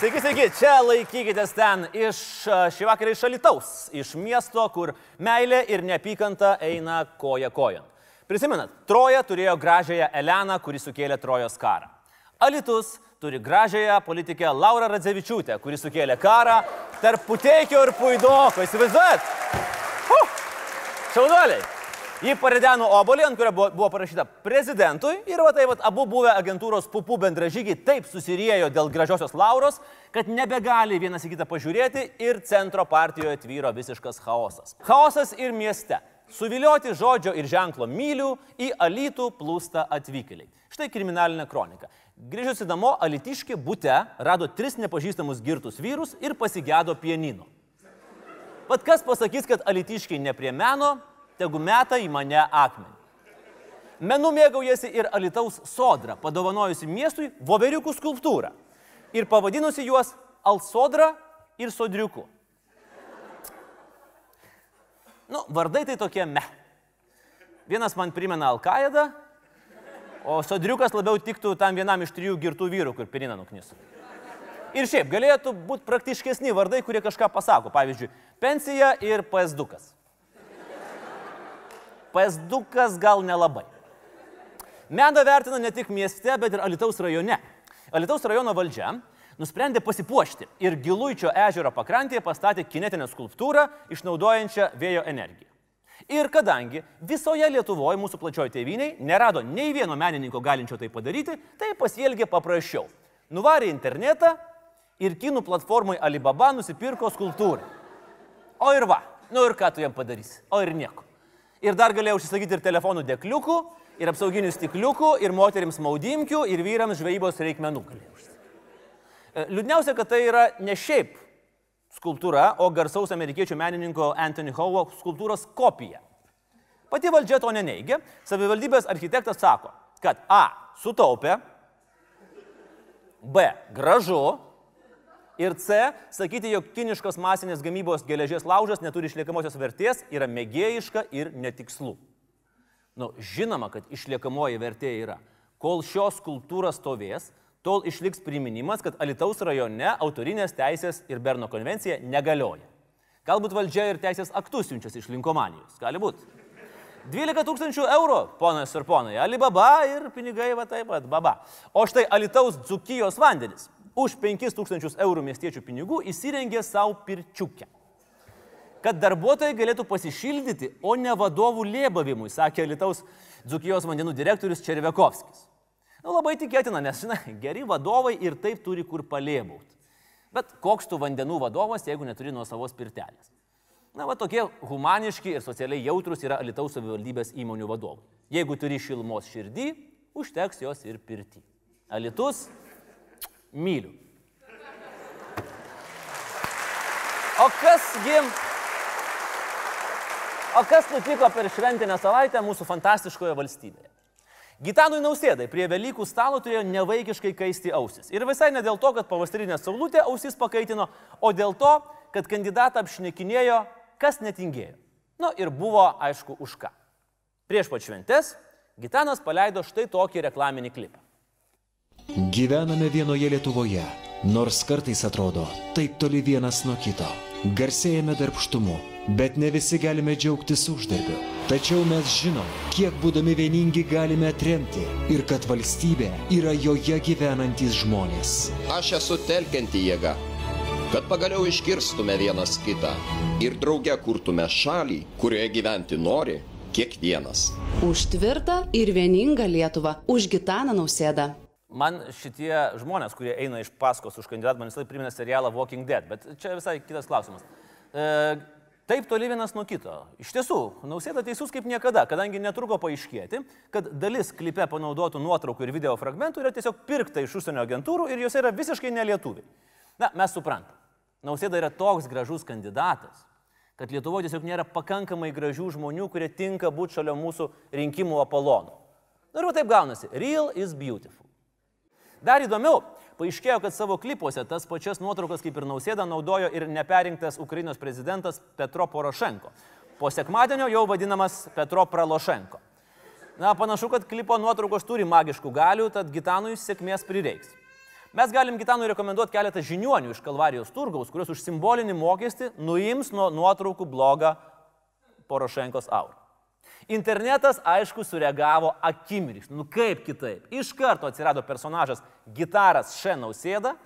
Sveiki, sveiki, čia laikykitės ten iš a, šį vakarą iš Alitaus, iš miesto, kur meilė ir neapykanta eina koja kojon. Prisimenat, Troja turėjo gražiąją Eleną, kuri sukėlė Trojos karą. Alitus turi gražiąją politikę Laurą Radzevičiūtę, kuri sukėlė karą tarp Puteikio ir Puidoko. Įsivaizduojat? Huh! Šaunuoliai. Jį parideno obolį, ant kurio buvo, parašyta prezidentui ir va taip, va, abu buvę agentūros pupų bendražygiai taip susiriejo dėl gražiosios lauros, kad nebegali vienas į kitą pažiūrėti ir centro partijoje tvyro visiškas chaosas. Chaosas ir mieste. Suvilioti žodžio ir ženklo mylių į alytų plūsta atvykėliai. Štai kriminalinė kronika. Grįžusi namo, alitiški būte rado tris nepažįstamus girtus vyrus ir pasigėdo pienino. Pat kas pasakys, kad alitiškiai ne prie meno, tegu meta į mane akmenį. Menu mėgaujasi ir Alitaus sodra, padovanojusi miestui voveriukų skulptūrą ir pavadinusi juos Alsodra ir Sodriuku. Nu, vardai tai tokie me. Vienas man primena Alkaidą, o Sodriukas labiau tiktų tam vienam iš trijų girtų vyrų, kur pirina nuknis. Ir šiaip galėtų būti praktiškesni vardai, kurie kažką pasako. Pavyzdžiui, pensija ir PS2. PS2 gal nelabai. Meną vertina ne tik mieste, bet ir Alitaus rajone. Alitaus rajono valdžia nusprendė pasipuošti ir Giluičio ežero pakrantėje pastatė kinetinę skulptūrą išnaudojančią vėjo energiją. Ir kadangi visoje Lietuvoje mūsų plačioji tėviniai nerado nei vieno menininko galinčio tai padaryti, tai pasielgė paprasčiau. Nuvarė internetą ir kinų platformai Alibaba nusipirko skulptūrą. O ir va, nu ir ką tu jam padarysi? O ir nieko. Ir dar galėjau užsisakyti ir telefonų dėkliukų, ir apsauginių stikliukų, ir moteriams maudimkių, ir vyrams žvejybos reikmenų galėjau užsisakyti. E, Liūdniausia, kad tai yra ne šiaip skulptūra, o garsaus amerikiečių menininko Anthony Howe skulptūros kopija. Pati valdžia to neneigia. Savivaldybės architektas sako, kad A. Sutaupė, B. Gražu, Ir C, sakyti, jog kiniškos masinės gamybos geležies laužas neturi išliekamosios vertės, yra mėgėjiška ir netikslu. Nu, žinoma, kad išliekamoji vertė yra. Kol šios kultūros stovės, tol išliks priminimas, kad Alitaus rajone autorinės teisės ir Berno konvencija negalioja. Galbūt valdžia ir teisės aktus siunčiasi iš linkomanijos. Gali būti. 12 tūkstančių eurų, ponas ir ponai, Alibaba ir pinigai va taip pat, baba. O štai Alitaus dzukijos vandenis už 5000 eurų miestiečių pinigų įsirengė savo pirčiukę. Kad darbuotojai galėtų pasišildyti, o ne vadovų lėbavimui, sakė Lietuvos Dzukijos vandenų direktorius Červekovskis. Nu, labai tikėtina, nes, žinai, geri vadovai ir taip turi kur palėbauti. Bet koks tu vandenų vadovas, jeigu neturi nuo savos pirtelės? Na, va tokie humaniški ir socialiai jautrus yra Lietuvos savivaldybės įmonių vadovai. Jeigu turi šilmos širdį, užteks jos ir pirti. Alitus myliu. O kasgi, o kas nutiko per šventinę savaitę mūsų fantastiškoje valstybėje? Gitanui Nausėdai prie Velykų stalo turėjo nevaikiškai kaisti ausis. Ir visai ne dėl to, kad pavasarinė saulutė ausis pakaitino, o dėl to, kad kandidatą apšnekinėjo, kas netingėjo. Nu ir buvo aišku už ką. Prieš pat šventes Gitanas paleido štai tokį reklaminį klipą. Gyvename vienoje Lietuvoje, nors kartais atrodo taip toli vienas nuo kito. Garsėjame darbštumu, bet ne visi galime džiaugtis uždarbiu. Tačiau mes žinom, kiek būdami vieningi galime atremti ir kad valstybė yra joje gyvenantys žmonės. Aš esu telkianti jėga, kad pagaliau išgirstume vienas kitą ir drauge kurtume šalį, kurioje gyventi nori kiekvienas. Už tvirtą ir vieningą Lietuvą, už Gitaną Nausėdą. Man šitie žmonės, kurie eina iš paskos už kandidatą, man visai primena serialą Walking Dead, bet čia visai kitas klausimas. E, taip toli vienas nuo kito. Iš tiesų, nausėda teisus kaip niekada, kadangi netruko paaiškėti, kad dalis klipe panaudotų nuotraukų ir video fragmentų yra tiesiog pirkta iš užsienio agentūrų ir jos yra visiškai nelietuviai. Na, mes suprantam. Nausėda yra toks gražus kandidatas, kad Lietuvoje tiesiog nėra pakankamai gražių žmonių, kurie tinka būti šalia mūsų rinkimų apolonų. Na ir taip gaunasi. Real is beautiful. Dar įdomiau, paaiškėjo, kad savo klipuose tas pačias nuotraukas kaip ir nausėda naudojo ir neperinktas Ukrainos prezidentas Petro Porošenko. Po sekmadienio jau vadinamas Petro Pralošenko. Na, panašu, kad klipo nuotraukos turi magiškų galių, tad Gitanui sėkmės prireiks. Mes galim Gitanui rekomenduoti keletą žiniuonių iš Kalvarijos turgaus, kurios už simbolinį mokestį nuims nuo nuotraukų blogą Porošenkos aurą. Internetas, aišku, sureagavo akimirks. Nu kaip kitaip? Iš karto atsirado personažas Gitaras Šenausėda,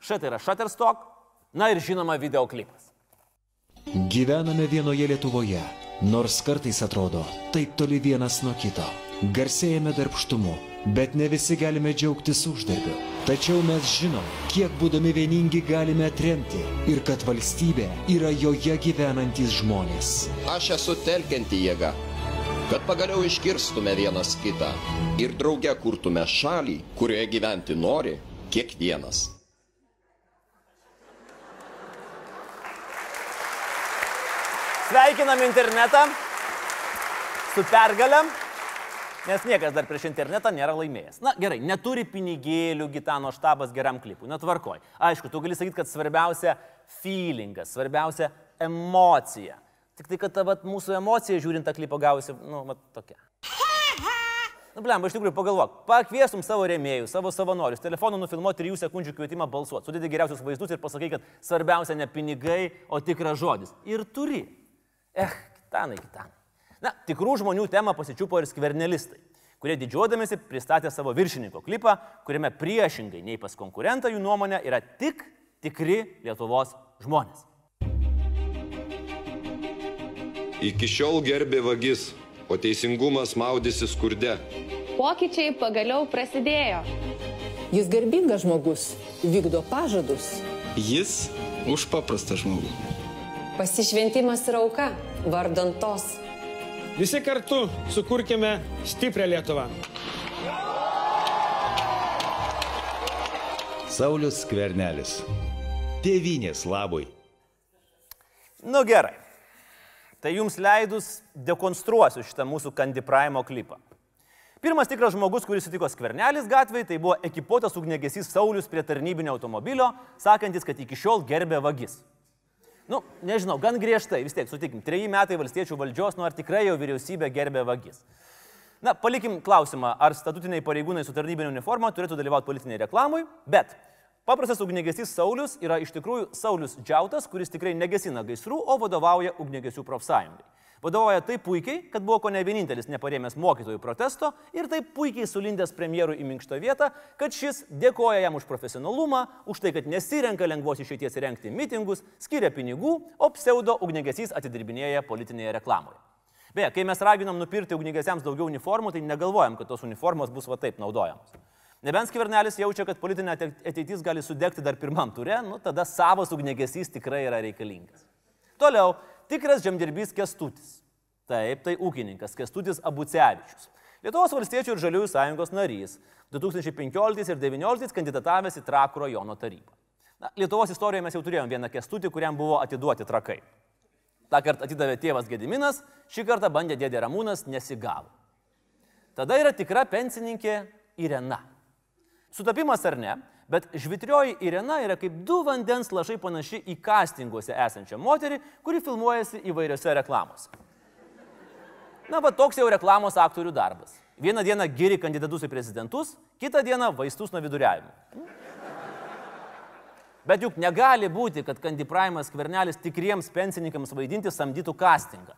štai tai yra Shutterstock, na ir žinoma videoklipas. Gyvename vienoje Lietuvoje, nors kartais atrodo taip toli vienas nuo kito. Garsėjame darbštumu, bet ne visi galime džiaugtis uždarbiu. Tačiau mes žinom, kiek būdami vieningi galime atremti ir kad valstybė yra joje gyvenantys žmonės. Aš esu telkianti jėga, kad pagaliau išgirstume vienas kitą ir drauge kurtume šalį, kurioje gyventi nori kiekvienas. Sveikinam internetą su pergalėm, nes niekas dar prieš internetą nėra laimėjęs. Na gerai, neturi pinigėlių Gitano štabas geram klipui, netvarkoj. Aišku, tu gali sakyti, kad svarbiausia feelingas, svarbiausia emocija. Tik tai, kad ta vat, mūsų emocija žiūrint tą klipą gausi, nu, mat, tokia. Nu, blem, iš tikrųjų pagalvok, pakviesum savo rėmėjus, savo savanorius, telefonu nufilmuoti 3 sekundžių kvietimą balsuoti, sudėti geriausius vaizdus ir pasakai, kad svarbiausia ne pinigai, o tikras žodis. Ir turi. Eh, kitanai, kitanai. Na, tikrų žmonių temą pasičiupo ir skvernelistai, kurie didžiuodamėsi pristatė savo viršininko klipą, kuriame priešingai nei pas konkurentą jų nuomonė yra tik tikri Lietuvos žmonės. Iki šiol gerbė vagis, o teisingumas maudėsi skurde. Pokyčiai pagaliau prasidėjo. Jis garbingas žmogus, vykdo pažadus. Jis už paprastą žmogų. Pasišventimas ir auka, vardant tos. Visi kartu sukurkime stiprią Lietuvą. Saulis Skvernelis. Tėvynės labui. Nu gerai. Tai jums leidus dekonstruosiu šitą mūsų Candy Prime klipą. Pirmas tikras žmogus, kuris sutiko skvernelis gatvėje, tai buvo ekipuotas ugnegesys Saulis prie tarnybinio automobilio, sakantis, kad iki šiol gerbė vagis. Nu, nežinau, gan griežtai, vis tiek, sutikim, treji metai valstiečių valdžios, nu ar tikrai jau vyriausybė gerbė vagis. Na, palikim klausimą, ar statutiniai pareigūnai su tarnybinė uniforma turėtų dalyvauti politiniai reklamui, bet paprastas ugnegesys Saulis yra iš tikrųjų Saulis Džiautas, kuris tikrai negesina gaisrų, o vadovauja ugnegesių profsąjungai. Vadovauja taip puikiai, kad buvo ko ne vienintelis neparėmęs mokytojų protesto ir taip puikiai sulindęs premjerui į minkštą vietą, kad šis dėkoja jam už profesionalumą, už tai, kad nesirenka lengvos išeities rengti mitingus, skiria pinigų, o pseudo ugnegesys atidirbinėja politinėje reklamoje. Beje, kai mes raginam nupirkti ugnigesiams daugiau uniformų, tai negalvojam, kad tos uniformos bus va taip naudojamos. Nebent skvernelis jaučia, kad politinė ateitis gali sudegti dar pirmam turė, nu tada savas ugnegesys tikrai yra reikalingas. Toliau, tikras žemdirbys Kestutis. Taip, tai ūkininkas Kestutis Abucevičius. Lietuvos valstiečių ir žaliųjų sąjungos narys. 2015 ir 2019 kandidatavęs į Trakų rajono tarybą. Na, Lietuvos istorijoje mes jau turėjome vieną Kestutį, kuriam buvo atiduoti trakai. Ta kartą atidavė tėvas Gediminas, šį kartą bandė dėdė Ramūnas, nesigavo. Tada yra tikra pensininkė Irena. Sutapimas ar ne, bet žvitrioji Irena yra kaip du vandens lašai panaši į castinguose esančią moterį, kuri filmuojasi įvairiose reklamose. Na, va toks jau reklamos aktorių darbas. Vieną dieną giri kandidatus į prezidentus, kitą dieną vaistus nuo viduriavimo. Bet juk negali būti, kad kandipraimas skvernelis tikriems pensininkams vaidinti samdytų castingą.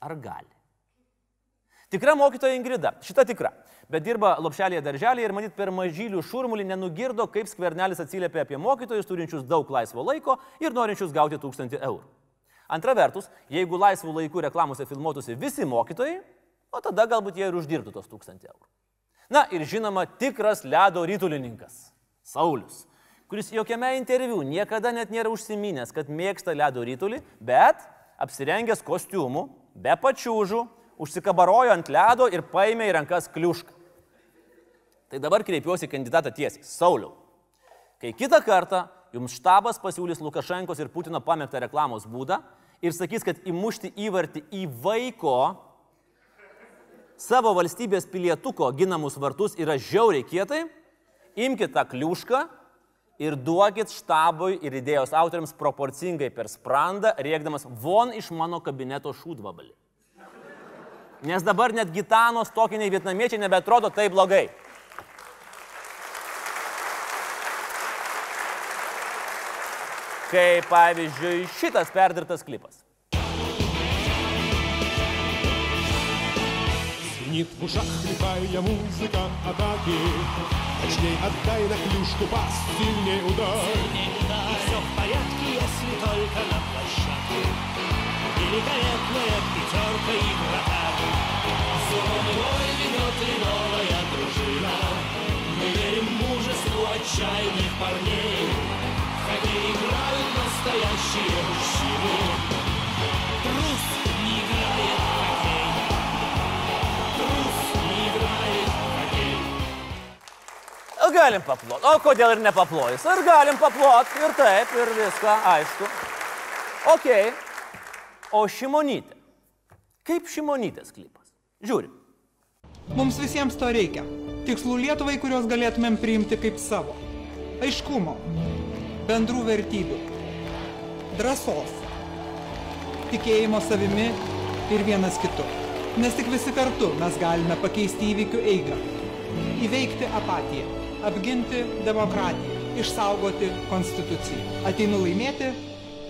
Ar gali? Tikra mokytoja Ingrida, šita tikra, bet dirba lopšelėje darželėje ir manyt per mažylių šurmulį nenugirdo, kaip skvernelis atsiliepia apie mokytojus turinčius daug laisvo laiko ir norinčius gauti tūkstantį eurų. Antra vertus, jeigu laisvų laikų reklamose filmuotųsi visi mokytojai, o tada galbūt jie ir uždirbtų tos tūkstantį eurų. Na ir žinoma, tikras ledo rytulininkas - Saulis, kuris jokiame interviu niekada net nėra užsiminęs, kad mėgsta ledo rytulį, bet apsirengęs kostiumu, be pačiūžų, užsikabarojo ant ledo ir paėmė į rankas kliušką. Tai dabar kreipiuosi kandidatą tiesiai. Sauliau, kai kitą kartą jums štabas pasiūlys Lukašenkos ir Putino pamėgtą reklamos būdą ir sakys, kad įmušti įvartį į vaiko savo valstybės pilietuko ginamus vartus yra žiauriai kietai, imkite tą kliūšką ir duokit štabui ir idėjos autoriams proporcingai per sprandą, rėkdamas von iš mano kabineto šūdvabalį. Nes dabar net gitanos tokiniai vietnamiečiai nebetrodo taip blogai. Kaip pavyzdžiui šitas perdirtas klipas. Звенит в ушах лихая музыка атаки Точней отдай на клюшку пас, сильней удар И все в порядке, если только на площадке Великолепная пятерка и вратарь Зоны бой ведет и новая дружина Мы верим мужеству отчаянных парней В хоккей играют настоящие мужчины Трус не играет в Трус не играет в хоккей Galim paploti. O kodėl ir nepaplojus? Ir galim paploti ir taip, ir viską, aišku. Ok. O šimonytė. Kaip šimonytės klipas? Žiūrim. Mums visiems to reikia. Tikslų Lietuvai, kuriuos galėtumėm priimti kaip savo. Aiškumo, bendrų vertybių, drąsos, tikėjimo savimi ir vienas kitu. Nes tik visi kartu mes galime pakeisti įvykių eigą, įveikti apatiją, apginti demokratiją, išsaugoti konstituciją. Ateinu laimėti,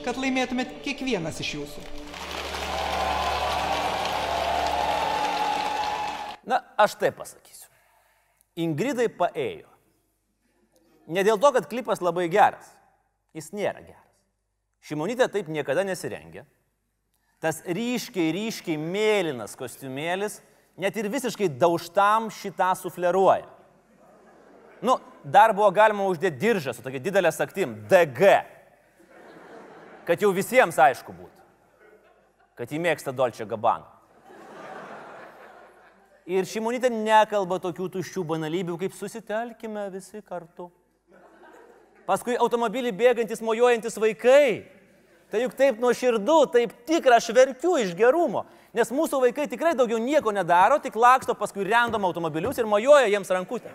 kad laimėtumėt kiekvienas iš jūsų. Na, aš taip pasakysiu. Ingridai paėjo. Ne dėl to, kad klipas labai geras. Jis nėra geras. Šimonytė taip niekada nesirengia. Tas ryškiai, ryškiai mėlynas kostiumėlis net ir visiškai daužtam šitą sufleruoja. Nu, dar buvo galima uždėti diržą su tokia didelė saktim - DG. Kad jau visiems aišku būtų, kad jį mėgsta Dolčia Gabbana. Ir šimonytė nekalba tokių tuščių banalybių, kaip susitelkime visi kartu. Paskui automobilį bėgantis, mojuojantis vaikai. Tai juk taip nuoširdu, taip tikra, aš verkiu iš gerumo. Nes mūsų vaikai tikrai daugiau nieko nedaro, tik laksto paskui random automobilius ir mojuoja jiems rankutę.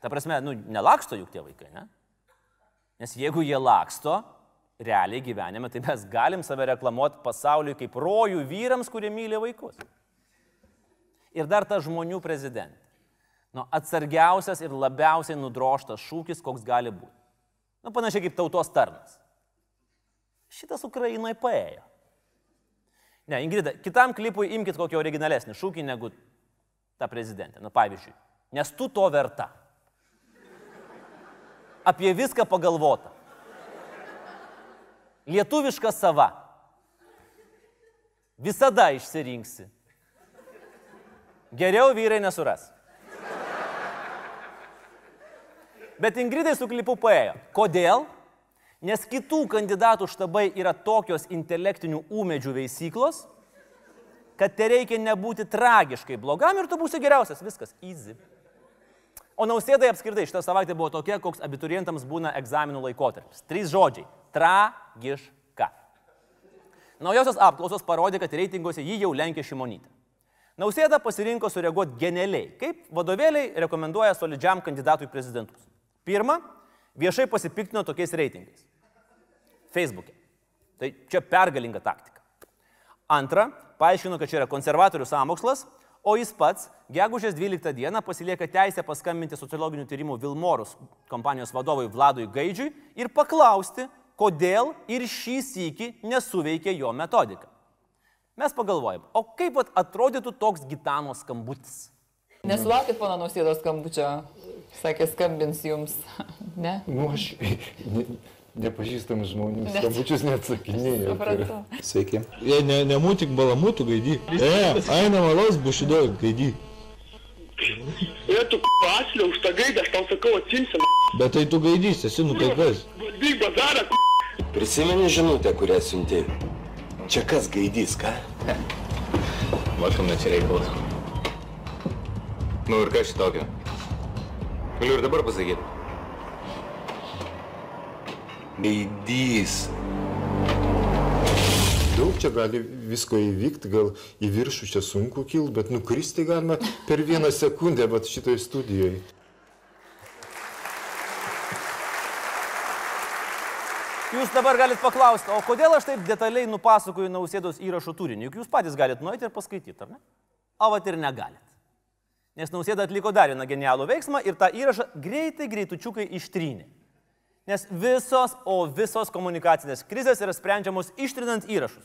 Ta prasme, nu, nelaksto juk tie vaikai, ne? Nes jeigu jie laksto, realiai gyvenime, tai mes galim save reklamuoti pasauliui kaip rojų vyrams, kurie myli vaikus. Ir dar ta žmonių prezidentė. Nu, atsargiausias ir labiausiai nudroštas šūkis, koks gali būti. Nu, panašiai kaip tautos tarnas. Šitas Ukrainai paėjo. Ne, Ingrida, kitam klipui imkite kokį originalesnį šūkį negu ta prezidentė. Nu, pavyzdžiui, nes tu to verta. Apie viską pagalvota. Lietuviška sava. Visada išsirinksi. Geriau vyrai nesuras. Bet Ingridai su klipu paėjo. Kodėl? Nes kitų kandidatų štabai yra tokios intelektinių ūmedžių veisyklos, kad te reikia nebūti tragiškai blogam ir tu būsi geriausias. Viskas, easy. O nausėdai apskritai šitą savaitę buvo tokia, koks abiturientams būna egzaminų laikotarpis. Trys žodžiai - tragiška. Naujosios apklausos parodė, kad reitinguose jį jau lenkia šimonytė. Nausėda pasirinko sureaguoti genialiai, kaip vadovėliai rekomenduoja solidžiam kandidatui prezidentus. Pirma, viešai pasipiktino tokiais reitingais. Facebook'e. Tai čia pergalinga taktika. Antra, paaiškino, kad čia yra konservatorių samokslas, o jis pats gegužės 12 dieną pasilieka teisę paskambinti sociologinių tyrimų Vilmorus kompanijos vadovui Vladui Gaidžiui ir paklausti, kodėl ir šį sįkį nesuveikė jo metodika. Mes pagalvojom, o kaip atrodytų toks gitano skambutis? Nesulaukit pono nausėdo skambučio, sakė, skambins jums, ne? Nu, aš ne, nepažįstamų žmonių ne. skambučius neatsakinėjau. Supratau. Sveiki. Jei ne, nemūtik balamutų gaidį. E, aina malos bušido gaidį. E, tu pasliau už tą gaidą, aš tau sakau, atsimsim. Bet tai tu gaidys, esi nu kai kas. Vykba, dara. Prisimeni žinutę, kurią siuntėjai. Čia kas gaidys, ką? Matom, čia reikalas. Nu ir kas šitokio? Galiu ir dabar pasakyti. Gaidys. Daug čia gali visko įvykti, gal į viršų čia sunku kilti, bet nukristi galima per vieną sekundę, bet šitoje studijoje. Jūs dabar galite paklausti, o kodėl aš taip detaliai nupasakoju nausėdos įrašų turinį? Juk jūs patys galite nueiti ir paskaityti, ar ne? O vat ir negalit. Nes nausėda atliko dar vieną genialų veiksmą ir tą įrašą greitai greitučiukai ištrynė. Nes visos, o visos komunikacinės krizės yra sprendžiamos ištrinant įrašus.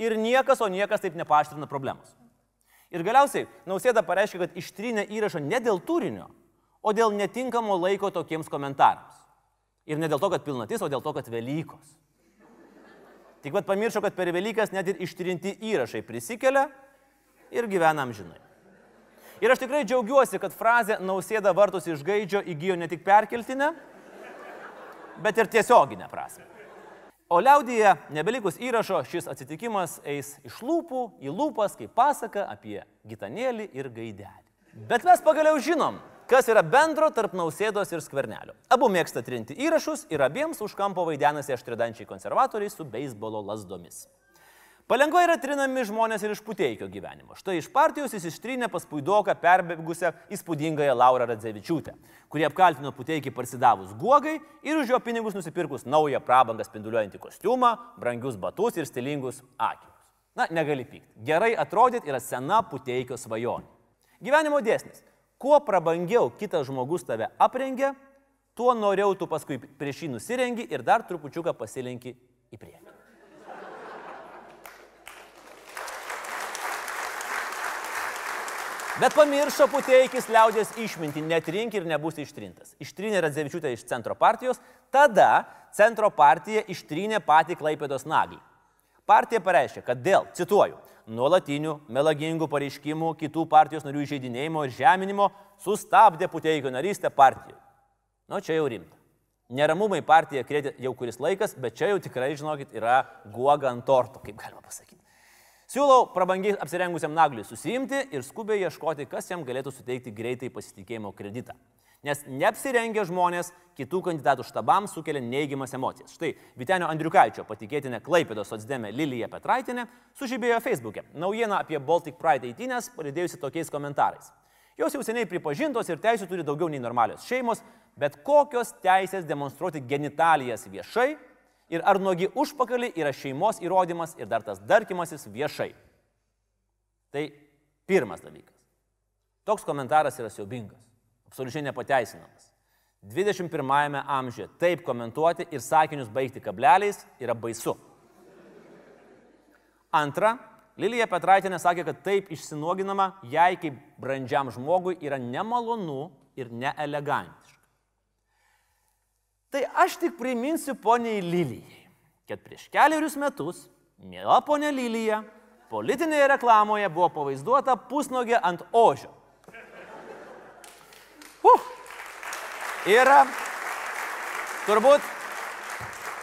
Ir niekas, o niekas taip nepaštrina problemos. Ir galiausiai nausėda pareiškė, kad ištrynė įrašą ne dėl turinio, o dėl netinkamo laiko tokiems komentarams. Ir ne dėl to, kad pilnatis, o dėl to, kad Velykos. Tik vad pamiršo, kad per Velykas net ir ištrinti įrašai prisikelia ir gyvena amžinai. Ir aš tikrai džiaugiuosi, kad frazė nausėda vartus iš gaidžio įgyjo ne tik perkeltinę, bet ir tiesioginę prasme. O liaudyje, nebelikus įrašo, šis atsitikimas eis iš lūpų į lūpas kaip pasaka apie gitanėlį ir gaidelį. Bet mes pagaliau žinom, kas yra bendro tarp nausėdos ir skvernelio. Abu mėgsta trinti įrašus ir abiems už kampo vaidenasi aštridančiai konservatoriai su beisbolo lasdomis. Palengva yra trinami žmonės ir iš puteikio gyvenimo. Štai iš partijos jis ištrynė pas puidoką perbėgusią įspūdingąją Laurą Radzevičiūtę, kurie apkaltino puteikį parsidavus guogai ir už jo pinigus nusipirkus naują prabangą spinduliuojantį kostiumą, brangius batus ir stilingus akinius. Na, negali pykti. Gerai atrodyti yra sena puteikio svajonė. Gyvenimo dėsnis. Kuo prabangiau kitas žmogus tave aprengia, tuo noriau tu paskui prieš jį nusirengi ir dar trupučiuką pasilenki į priekį. Bet pamiršo puteikis liaudės išminti, netrink ir nebus ištrintas. Ištrinė Radzevičiūtė iš centro partijos, tada centro partija ištrynė patį Klaipėdos naglį. Partija pareiškė, kad dėl, cituoju, nuolatinių, melagingų pareiškimų, kitų partijos narių įžeidinėjimo ir žeminimo sustabdė puteikio narystę partijoje. Nu, čia jau rimta. Neramumai partija krėtė jau kuris laikas, bet čia jau tikrai, žinokit, yra guoga ant torto, kaip galima pasakyti. Siūlau prabangiai apsirengusiam nagliui susijimti ir skubiai ieškoti, kas jam galėtų suteikti greitai pasitikėjimo kreditą. Nes neapsirengę žmonės kitų kandidatų štabams sukelia neigiamas emocijas. Štai Vitenio Andriukaičio patikėtinė Klaipėdos socdemė Lilija Petraitinė sužibėjo Facebook'e naujieną apie Baltic Pride eitynės, palidėjusi tokiais komentarais. Jos jau seniai pripažintos ir teisų turi daugiau nei normalios šeimos, bet kokios teisės demonstruoti genitalijas viešai ir ar nuogi užpakalį yra šeimos įrodymas ir dar tas darkimasis viešai. Tai pirmas dalykas. Toks komentaras yra siaubingas, absoliučiai nepateisinamas. 21-ame amžiuje taip komentuoti ir sakinius baigti kableliais yra baisu. Antra, Lilija Petraitinė sakė, kad taip išsinuoginama jai kaip brandžiam žmogui yra nemalonu ir neelegantiška. Tai aš tik priminsiu poniai Lilijai, kad prieš keliarius metus, mėla ponė Lilija, politinėje reklamoje buvo pavaizduota pusnogė ant ožio. Uh. Ir turbūt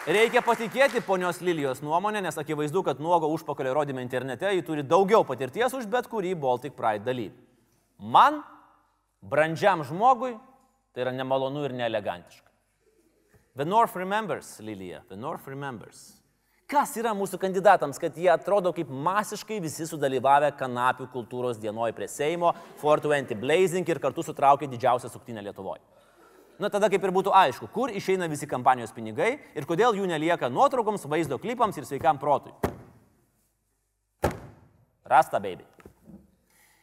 reikia patikėti ponios Lilijos nuomonę, nes akivaizdu, kad nuogo užpakalio rodymė internete jį turi daugiau patirties už bet kurį Baltic Pride dalyvį. Man, brandžiam žmogui, tai yra nemalonu ir neelegantiška. The North remembers, Lilija, the North remembers. Kas yra mūsų kandidatams, kad jie atrodo kaip masiškai visi sudalyvavę kanapių kultūros dienoje prie Seimo, 420 Blazing ir kartu sutraukė didžiausią suktinę Lietuvoje. Na tada kaip ir būtų aišku, kur išeina visi kampanijos pinigai ir kodėl jų nelieka nuotraukoms, vaizdo klipams ir sveikam protui. Rasta, baby.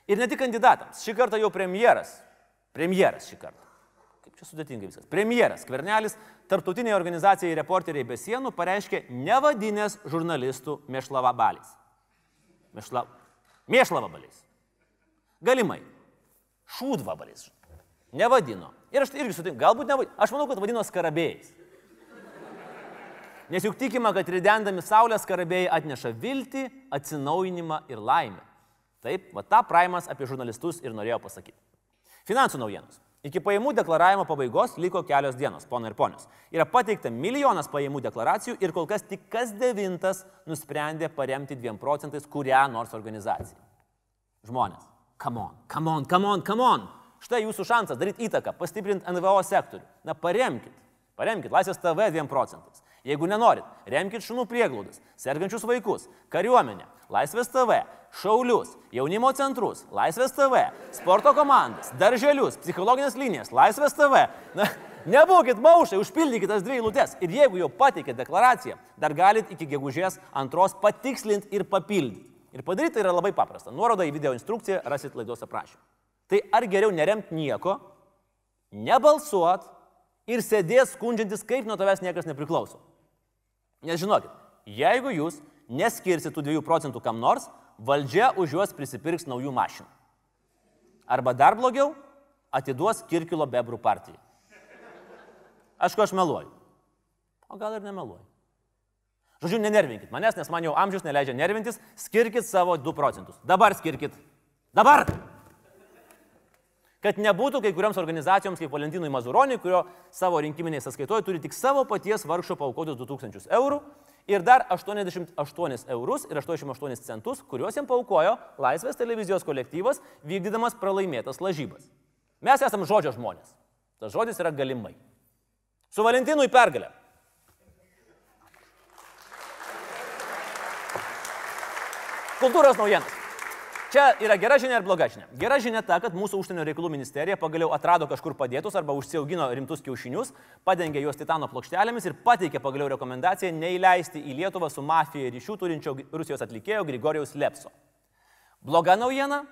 Ir ne tik kandidatams, šį kartą jau premjeras. Premjeras šį kartą. Čia sudėtingai viskas. Premjeras Kvernelis tarptautiniai organizacijai Reporteriai be sienų pareiškė nevadinės žurnalistų mėšlavabaliais. Mėšla... Mėšlavabaliais. Galimai. Šūdvabaliais. Nevadino. Ir aš irgi sutinku, galbūt nevadino. Aš manau, kad vadino skarabėjais. Nes juk tikima, kad ridendami Saulės skarabėjai atneša viltį, atsinaujinimą ir laimę. Taip, va tą praimas apie žurnalistus ir norėjau pasakyti. Finansų naujienos. Iki pajamų deklaravimo pabaigos liko kelios dienos, ponai ir ponios. Yra pateikta milijonas pajamų deklaracijų ir kol kas tik kas devintas nusprendė paremti 2 procentais kurią nors organizaciją. Žmonės, come on, come on, come on, come on. Štai jūsų šansas daryti įtaką, pastiprinti NVO sektorių. Na paremkit, paremkit Laisvės TV 2 procentais. Jeigu nenorit, remkite šunų prieglaudas, sergančius vaikus, kariuomenę, Laisvės TV, šaulius, jaunimo centrus, Laisvės TV, sporto komandas, darželius, psichologinės linijas, Laisvės TV. Na, nebūkit maušai, užpildykite tas dvi eilutes. Ir jeigu jau pateikėte deklaraciją, dar galite iki gegužės antros patikslinti ir papildyti. Ir padaryti tai yra labai paprasta. Nuorodą į video instrukciją rasit laidos aprašymą. Tai ar geriau neremti nieko, nebalsuot ir sėdės skundžiantis, kaip nuo tavęs niekas nepriklauso. Nes žinokit, jeigu jūs neskirsit tų 2 procentų kam nors, valdžia už juos prisipirks naujų mašinų. Arba dar blogiau, atiduos Kirkilo bebrų partijai. Aišku, aš meluoju. O gal ir nemeluoju. Žodžiu, nenervinkit manęs, nes man jau amžius neleidžia nervintis, skirkit savo 2 procentus. Dabar skirkit. Dabar! Kad nebūtų kai kuriams organizacijoms kaip Valentinui Mazuroniui, kurio savo rinkiminiai sąskaitoje turi tik savo paties vargšo paukotus 2000 eurų ir dar 88 eurus ir 88 centus, kuriuos jam paukojo Laisvės televizijos kolektyvas, vykdydamas pralaimėtas lažybas. Mes esame žodžio žmonės. Tas žodis yra galimai. Su Valentinui pergalė. Kultūros naujienos. Čia yra gera žinia ir bloga žinia. Gera žinia ta, kad mūsų užsienio reikalų ministerija pagaliau atrado kažkur padėtus arba užsiaugino rimtus kiaušinius, padengė juos titano plokštelėmis ir pateikė pagaliau rekomendaciją neįleisti į Lietuvą su mafija ryšių turinčio Rusijos atlikėjo Grigorijaus Lepso. Bloga naujiena,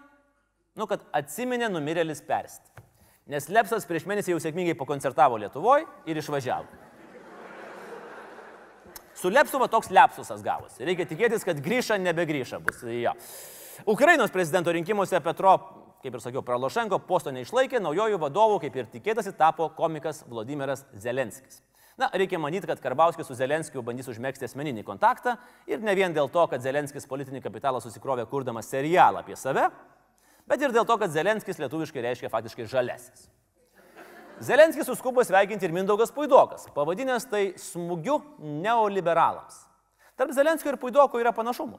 nu kad atsiminė numirėlis persti. Nes Lepsas prieš mėnesį jau sėkmingai pakoncertavo Lietuvoje ir išvažiavo. Su Lepsu va toks lepsusas gavosi. Reikia tikėtis, kad grįža, nebegrįža bus. Jo. Ukrainos prezidento rinkimuose Petro, kaip ir sakiau, Pralošenko posto neišlaikė, naujojų vadovų, kaip ir tikėtasi, tapo komikas Vladimiras Zelenskis. Na, reikia manyti, kad Karbauskis su Zelenskiu bandys užmėgsti asmeninį kontaktą ir ne vien dėl to, kad Zelenskis politinį kapitalą susikrovė kurdamas serialą apie save, bet ir dėl to, kad Zelenskis lietuviškai reiškia faktiškai žalesis. Zelenskis suskubo sveikinti ir Mindaugas Puidokas, pavadinęs tai smūgiu neoliberalams. Tarp Zelenskio ir Puidoko yra panašumų.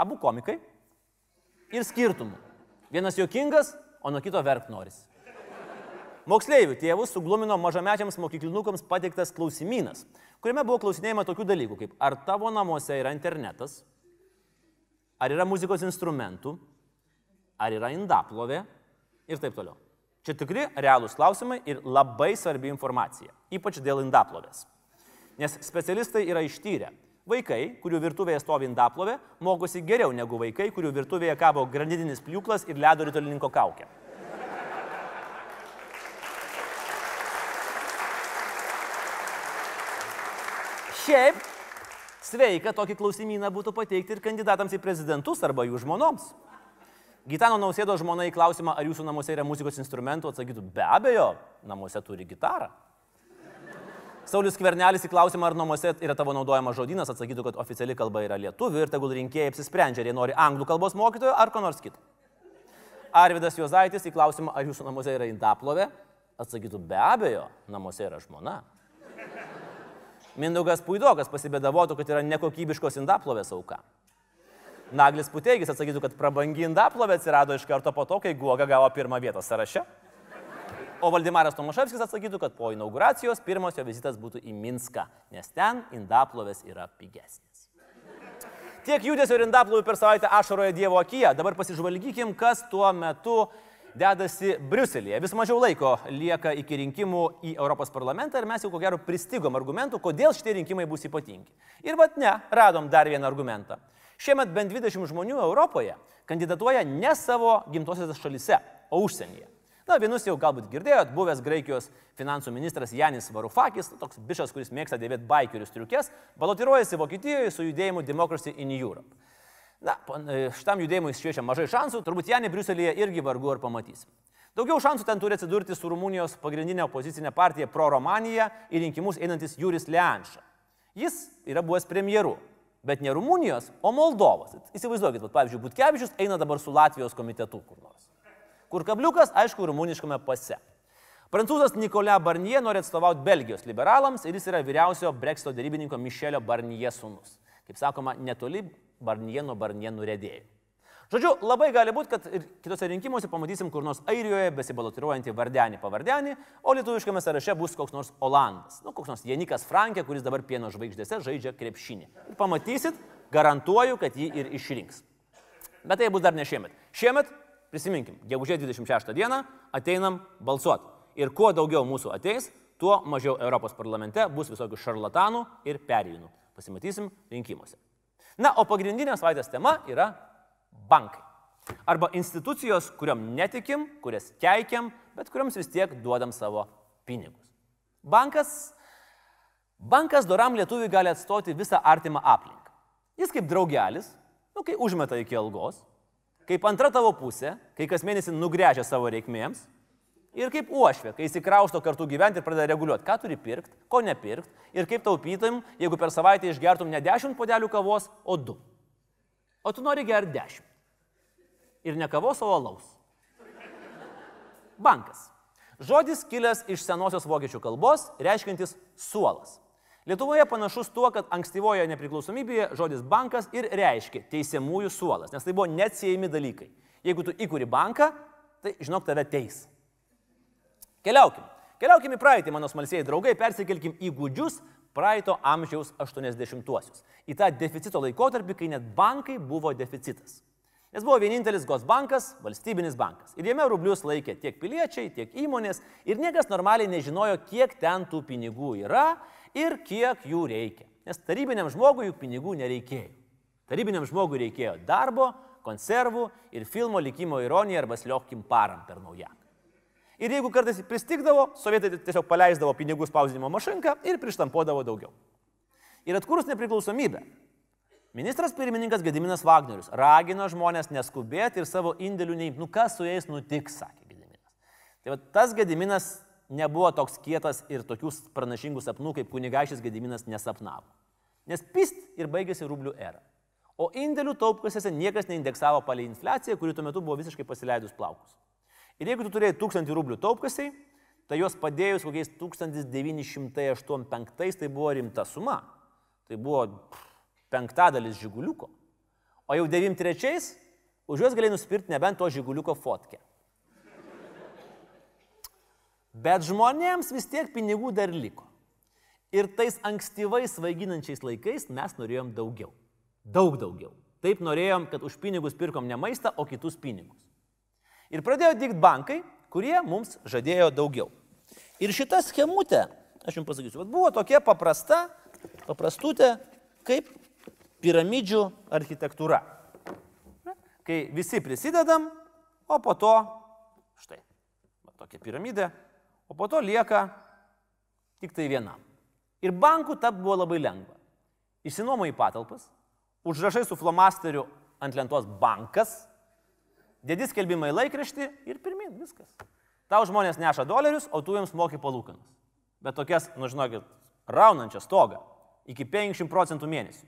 Abu komikai ir skirtumų. Vienas juokingas, o nuo kito verkt noris. Moksleivių tėvus suglumino mažamečiams mokyklinukams pateiktas klausimynas, kuriame buvo klausinėjama tokių dalykų kaip ar tavo namuose yra internetas, ar yra muzikos instrumentų, ar yra indaplovė ir taip toliau. Čia tikri realūs klausimai ir labai svarbi informacija, ypač dėl indaplovės. Nes specialistai yra ištyrę, Vaikai, kurių virtuvėje stovi indaplovė, mokosi geriau negu vaikai, kurių virtuvėje kabo granitinis pjūklas ir ledo rytolininko kaukė. Šiaip sveika tokį klausimyną būtų pateikti ir kandidatams į prezidentus arba jų žmonoms. Gitano nausėdo žmona į klausimą, ar jūsų namuose yra muzikos instrumentų, atsakytų, be abejo, namuose turi gitarą. Saulis Kvernelis į klausimą, ar namuose yra tavo naudojamas žodynas, atsakytų, kad oficiali kalba yra lietuvių ir tegul rinkėjai apsisprendžia, ar jie nori anglų kalbos mokytojo ar ko nors kito. Arvidas Juozaitis į klausimą, ar jūsų namuose yra indaplovė, atsakytų, be abejo, namuose yra žmona. Mindaugas Puidokas pasibėdavotų, kad yra nekokybiškos indaplovės auka. Naglis Puteigis atsakytų, kad prabangi indaplovė atsirado iš karto po to, kai Guoga gavo pirmą vietą sąraše. O Valdemaras Tomaševskis atsakytų, kad po inauguracijos pirmas jo vizitas būtų į Minską, nes ten indaplovės yra pigesnės. Tiek judesio ir indaplovių per savaitę ašaroje Dievo akyje. Dabar pasižvalgykim, kas tuo metu dedasi Briuselėje. Vis mažiau laiko lieka iki rinkimų į Europos parlamentą ir mes jau ko gero pristigom argumentų, kodėl šitie rinkimai bus ypatingi. Ir vad ne, radom dar vieną argumentą. Šiemet bent 20 žmonių Europoje kandidatuoja ne savo gimtosiose šalise, o užsienyje. Na, vienus jau galbūt girdėjot, buvęs Graikijos finansų ministras Janis Varufakis, toks bišas, kuris mėgsta dėvėti baikerius triukės, balotiruojasi Vokietijoje su judėjimu Democracy in Europe. Na, e, šitam judėjimui šviečia mažai šansų, turbūt Janį Briuselėje irgi vargu ar pamatysim. Daugiau šansų ten turi atsidurti su Rumunijos pagrindinė opozicinė partija Pro Romanija į rinkimus einantis Juris Leanša. Jis yra buvęs premjeru, bet ne Rumunijos, o Moldovos. Įsivaizduokit, pavyzdžiui, Butkevičius eina dabar su Latvijos komitetu kur nors kur kabliukas, aišku, rumuniškame pase. Prancūzas Nikolė Barnie nori atstovauti Belgijos liberalams ir jis yra vyriausio Brexito darybininko Mišelio Barnie sūnus. Kaip sakoma, netoli Barnie nuo Barnie nurėdėjų. Žodžiu, labai gali būti, kad ir kitose rinkimuose pamatysim kur nors Airijoje besibalotiruojantį vardenį pavardенį, o lietuviškame sąraše bus koks nors Olandas, nu, koks nors Janikas Frankė, kuris dabar pieno žvaigždėse žaidžia krepšinį. Ir pamatysit, garantuoju, kad jį ir išrinks. Bet tai bus dar ne šiemet. Šiemet, prisiminkim, gegužės 26 dieną ateinam balsuoti. Ir kuo daugiau mūsų ateis, tuo mažiau Europos parlamente bus visokių šarlatanų ir perėjūnų. Pasimatysim rinkimuose. Na, o pagrindinė savaitės tema yra bankai. Arba institucijos, kuriam netikim, kurias keikiam, bet kuriams vis tiek duodam savo pinigus. Bankas, bankas doram lietuviui gali atstoti visą artimą aplinką. Jis kaip draugelis, nu, kai užmeta iki algos, kaip antra tavo pusė, kai kas mėnesį nugrėžia savo reikmėms ir kaip uošvė, kai įsikrausto kartu gyventi ir pradeda reguliuoti, ką turi pirkti, ko nepirkti ir kaip taupytum, jeigu per savaitę išgertum ne 10 podelių kavos, o 2. O tu nori gerti 10. Ir ne kavos, o alaus. Bankas. Žodis kilęs iš senosios vokiečių kalbos, reiškintis suolas. Lietuvoje panašus tuo, kad ankstyvoje nepriklausomybėje žodis bankas ir reiškia teisiamųjų suolas, nes tai buvo neatsiejami dalykai. Jeigu tu įkūri banką, tai žinok, tave teis. Keliaukim. Keliaukim į praeitį, mano smalsėjai draugai, persikelkim į gudžius praeito amžiaus 80-uosius. Į tą deficito laikotarpį, kai net bankai buvo deficitas. Nes buvo vienintelis GOS bankas, valstybinis bankas. Ir jame rublius laikė tiek piliečiai, tiek įmonės. Ir niekas normaliai nežinojo, kiek ten tų pinigų yra ir kiek jų reikia. Nes tarybiniam žmogui juk pinigų nereikėjo. Tarybiniam žmogui reikėjo darbo, konservų ir filmo likimo ironija arba sliokkim param per naują. Ir jeigu kartais pristikdavo, sovietai tiesiog paleisdavo pinigų spausdinimo mašinką ir prištampuodavo daugiau. Ir atkūrus nepriklausomybę, ministras pirmininkas Gediminas Wagnerius ragino žmonės neskubėti ir savo indėlių neimti. Nu kas su jais nutiks, sakė Gediminas. Tai va, tas Gediminas nebuvo toks kietas ir tokių pranašingų sapnų, kaip kunigašys Gediminas nesapnavo. Nes pist ir baigėsi rublių era. O indėlių taupkasiuose niekas neindeksavo palei infliaciją, kuri tuo metu buvo visiškai pasileidus plaukus. Ir jeigu tu turėjai 1000 rublių taupkasiai, tai juos padėjus kokiais 1985 tai buvo rimta suma. Tai buvo penktadalis žiguliuko. O jau 93 už juos galėjai nusipirkti nebent to žiguliuko fotkę. Bet žmonėms vis tiek pinigų dar liko. Ir tais ankstyvais svaiginančiais laikais mes norėjom daugiau. Daug daugiau. Taip norėjom, kad už pinigus pirkom ne maistą, o kitus pinigus. Ir pradėjo dikti bankai, kurie mums žadėjo daugiau. Ir šita schemutė, aš jums pasakysiu, buvo tokia paprasta, paprastutė, kaip piramidžių architektūra. Kai visi prisidedam, o po to, štai, tokia piramidė, o po to lieka tik tai vienam. Ir bankų tap buvo labai lengva. Išsinuomo į patalpas, užrašai su flomasteriu ant lentos bankas, dėdi skelbimą į laikraštį ir pirmin, viskas. Tau žmonės neša dolerius, o tu jiems moki palūkanas. Bet tokias, nu žinokit, raunančią stogą iki 50 procentų mėnesių.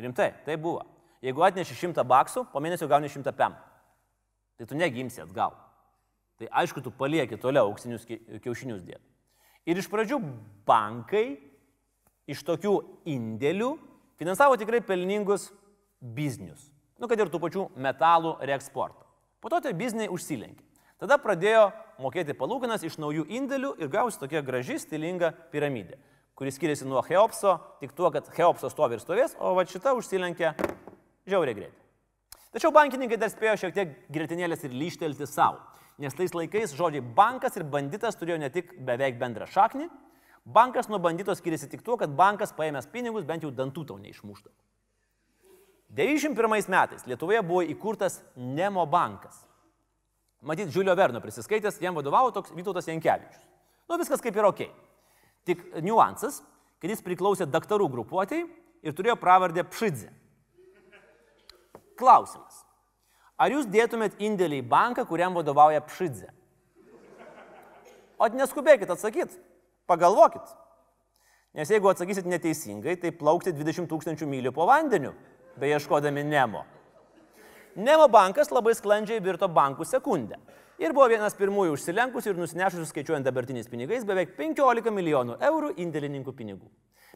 Rimtai, tai buvo. Jeigu atneši 100 baksų, po mėnesio gauni 100 pem. Tai tu negimsi atgal. Tai aišku, tu palieki toliau auksinius kiaušinius dėti. Ir iš pradžių bankai iš tokių indėlių finansavo tikrai pelningus biznius. Nu, kad ir tų pačių metalų reeksportą. Po to tie bizniai užsilenkė. Tada pradėjo mokėti palūkanas iš naujų indėlių ir gausi tokia graži, stilinga piramidė, kuris skiriasi nuo Cheopso, tik tuo, kad Cheopso stovi ir stovės, o va šita užsilenkė žiauriai greitai. Tačiau bankininkai dar spėjo šiek tiek gretinėlės ir lyštelti savo, nes tais laikais žodžiai bankas ir banditas turėjo ne tik beveik bendrą šaknį, bankas nuo bandito skiriasi tik tuo, kad bankas paėmęs pinigus bent jau dantų tau neišmušta. 91 metais Lietuvoje buvo įkurtas Nemo bankas. Matyt, Žiulio Verno prisiskaitęs, jam vadovavo toks Vytautas Jankievičius. Nu, viskas kaip ir ok. Tik niuansas, kad jis priklausė daktarų grupuotėjai ir turėjo pravardę Pšidze. Klausimas. Ar jūs dėtumėt indėlį į banką, kuriam vadovauja Pšidze? O neskubėkit atsakyti, pagalvokit. Nes jeigu atsakysit neteisingai, tai plaukti 20 tūkstančių mylių po vandeniu, beieškodami Nemo. Nemo bankas labai sklandžiai virto bankų sekundę. Ir buvo vienas pirmųjų užsilenkusių ir nusinešusių skaičiuojant dabartiniais pinigais beveik 15 milijonų eurų indėlininkų pinigų.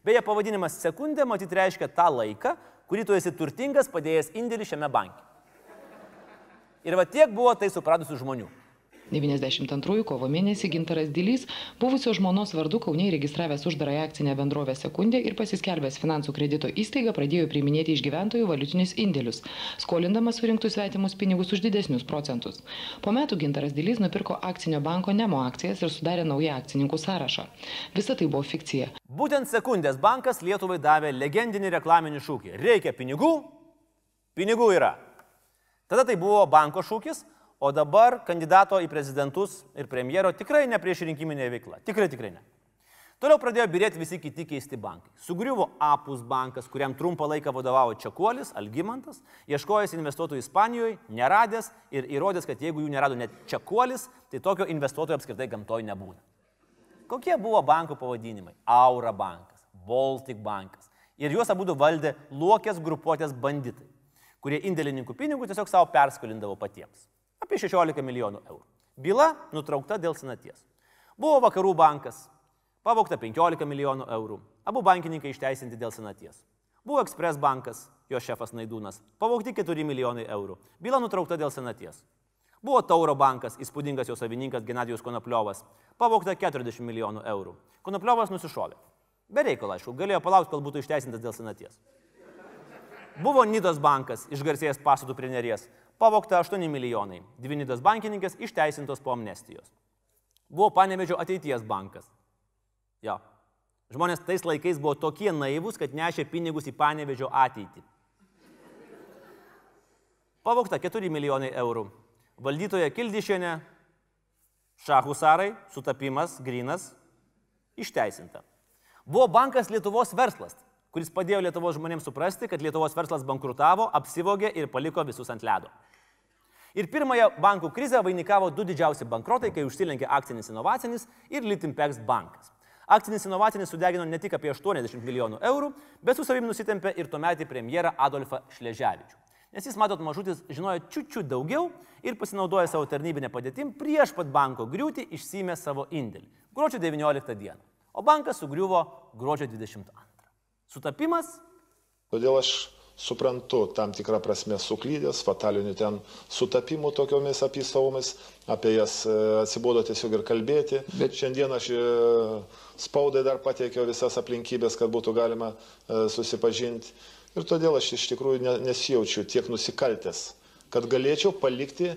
Beje, pavadinimas sekundė matyt reiškia tą laiką, kurį tu esi turtingas padėjęs indėlį šiame banke. Ir va tiek buvo tai supratusių žmonių. 92 kovo mėnesį Gintaras Dilys, buvusio žmonos vardu Kauniai registravęs uždarąją akcinę bendrovę Sekundė ir pasiskelbęs finansų kredito įstaigą pradėjo priiminėti iš gyventojų valiutinius indėlius, skolindamas surinktus svetimus pinigus už didesnius procentus. Po metų Gintaras Dilys nupirko akcinio banko Nemo akcijas ir sudarė naują akcininkų sąrašą. Visa tai buvo fikcija. Būtent sekundės bankas Lietuvai davė legendinį reklaminį šūkį. Reikia pinigų, pinigų yra. Tada tai buvo banko šūkis, o dabar kandidato į prezidentus ir premjero tikrai ne prieš rinkiminė veikla. Tikrai, tikrai ne. Toliau pradėjo birėti visi kiti keisti bankai. Sugriuvo Apus bankas, kuriam trumpą laiką vadovavo Čekuolis, Algymantas, ieškojęs investuotojų Ispanijoje, neradęs ir įrodęs, kad jeigu jų nerado net Čekuolis, tai tokio investuotojo apskritai gamtoje nebūna. Kokie buvo bankų pavadinimai? Aura bankas, Baltic bankas. Ir juos abu valdė luokės grupuotės banditai, kurie indėlininkų pinigus tiesiog savo perskolindavo patiems. Apie 16 milijonų eurų. Byla nutraukta dėl senaties. Buvo vakarų bankas, pavokta 15 milijonų eurų. Abu bankininkai išteisinti dėl senaties. Buvo Express bankas, jo šefas Naidūnas, pavokti 4 milijonai eurų. Byla nutraukta dėl senaties. Buvo Tauro bankas, įspūdingas jo savininkas Genadijus Konopliovas, pavokta 40 milijonų eurų. Konopliovas nusišovė. Be reikalo, aišku, galėjo palaukti, kol būtų išteisintas dėl senaties. Buvo Nidos bankas, išgarsėjęs pastatų prie neries, pavokta 8 milijonai. Dvi Nidos bankininkės išteisintos po amnestijos. Buvo Panevežio ateities bankas. Jo. Žmonės tais laikais buvo tokie naivus, kad nešė pinigus į Panevežio ateitį. Pavokta 4 milijonai eurų. Valdytoja Kildišienė, Šahusarai, sutapimas, grinas, išteisinta. Buvo bankas Lietuvos verslas, kuris padėjo Lietuvos žmonėms suprasti, kad Lietuvos verslas bankrutavo, apsivogė ir paliko visus ant ledo. Ir pirmąją bankų krizę vainikavo du didžiausi bankrotai, kai užsilenkė akcinis inovacinis ir Litimpex bankas. Akcinis inovacinis sudegino ne tik apie 80 milijonų eurų, bet su savim nusitempė ir tuometį premjerą Adolfą Šleževičių. Nes jis, matot, mažutis žinojo čiučiu daugiau ir pasinaudoja savo tarnybinę padėtim prieš pat banko griūtį išsėmė savo indėlį. Gruodžio 19 dieną. O bankas sugriuvo gruodžio 22. Sutapimas? Todėl aš suprantu tam tikrą prasme suklydęs, fatalinių ten sutapimų tokiomis apysavomis, apie jas e, atsibodo tiesiog ir kalbėti. Bet šiandien aš e, spaudai dar pateikiau visas aplinkybės, kad būtų galima e, susipažinti. Ir todėl aš iš tikrųjų nesijaučiu tiek nusikaltęs, kad galėčiau palikti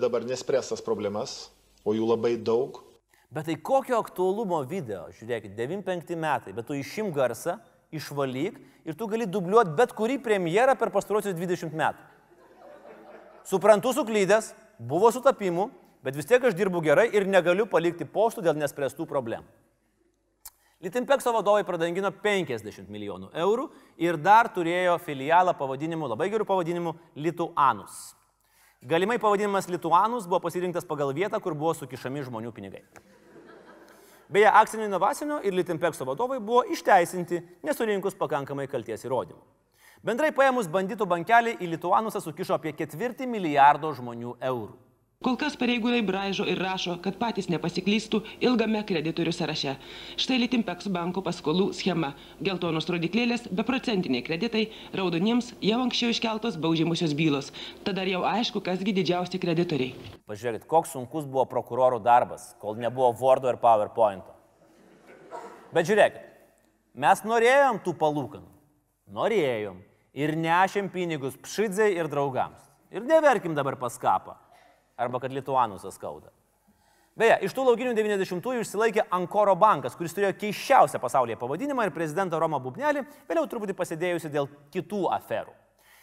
dabar nespręstas problemas, o jų labai daug. Bet tai kokio aktualumo video, žiūrėkit, 95 metai, bet tu išim garsą, išvalyk ir tu gali dubliuoti bet kurį premjerą per pastarosius 20 metų. Suprantu suklydęs, buvo sutapimų, bet vis tiek aš dirbu gerai ir negaliu palikti postų dėl nespręstų problemų. Litimpekso vadovai pradangino 50 milijonų eurų ir dar turėjo filialą pavadinimu, labai gerų pavadinimu, Lituanus. Galimai pavadinimas Lituanus buvo pasirinktas pagal vietą, kur buvo sukišami žmonių pinigai. Beje, akcinio inovacinio ir Litimpekso vadovai buvo išteisinti, nesurinkus pakankamai kalties įrodymų. Bendrai paėmus banditų bankelį į Lituanusą sukišo apie ketvirtį milijardo žmonių eurų. Kol kas pareigūnai braižo ir rašo, kad patys nepasiklystų ilgame kreditorių sąraše. Štai Litimpex banko paskolų schema. Geltonos rodiklėlės, beprocentiniai kreditai, raudoniems jau anksčiau iškeltos baudžiamusios bylos. Tada jau aišku, kasgi didžiausi kreditoriai. Pažiūrėkit, koks sunkus buvo prokurorų darbas, kol nebuvo Wordo ir PowerPoint'o. Bet žiūrėkit, mes norėjom tų palūkanų. Norėjom. Ir nešėm pinigus pšidzai ir draugams. Ir neverkim dabar paskapą arba kad Lietuanusas skauda. Beje, iš tų laukinių 90-ųjų išsilaikė Ankoro bankas, kuris turėjo keiščiausią pasaulyje pavadinimą ir prezidentą Romą Bubnelį, vėliau truputį pasidėjusi dėl kitų aferų.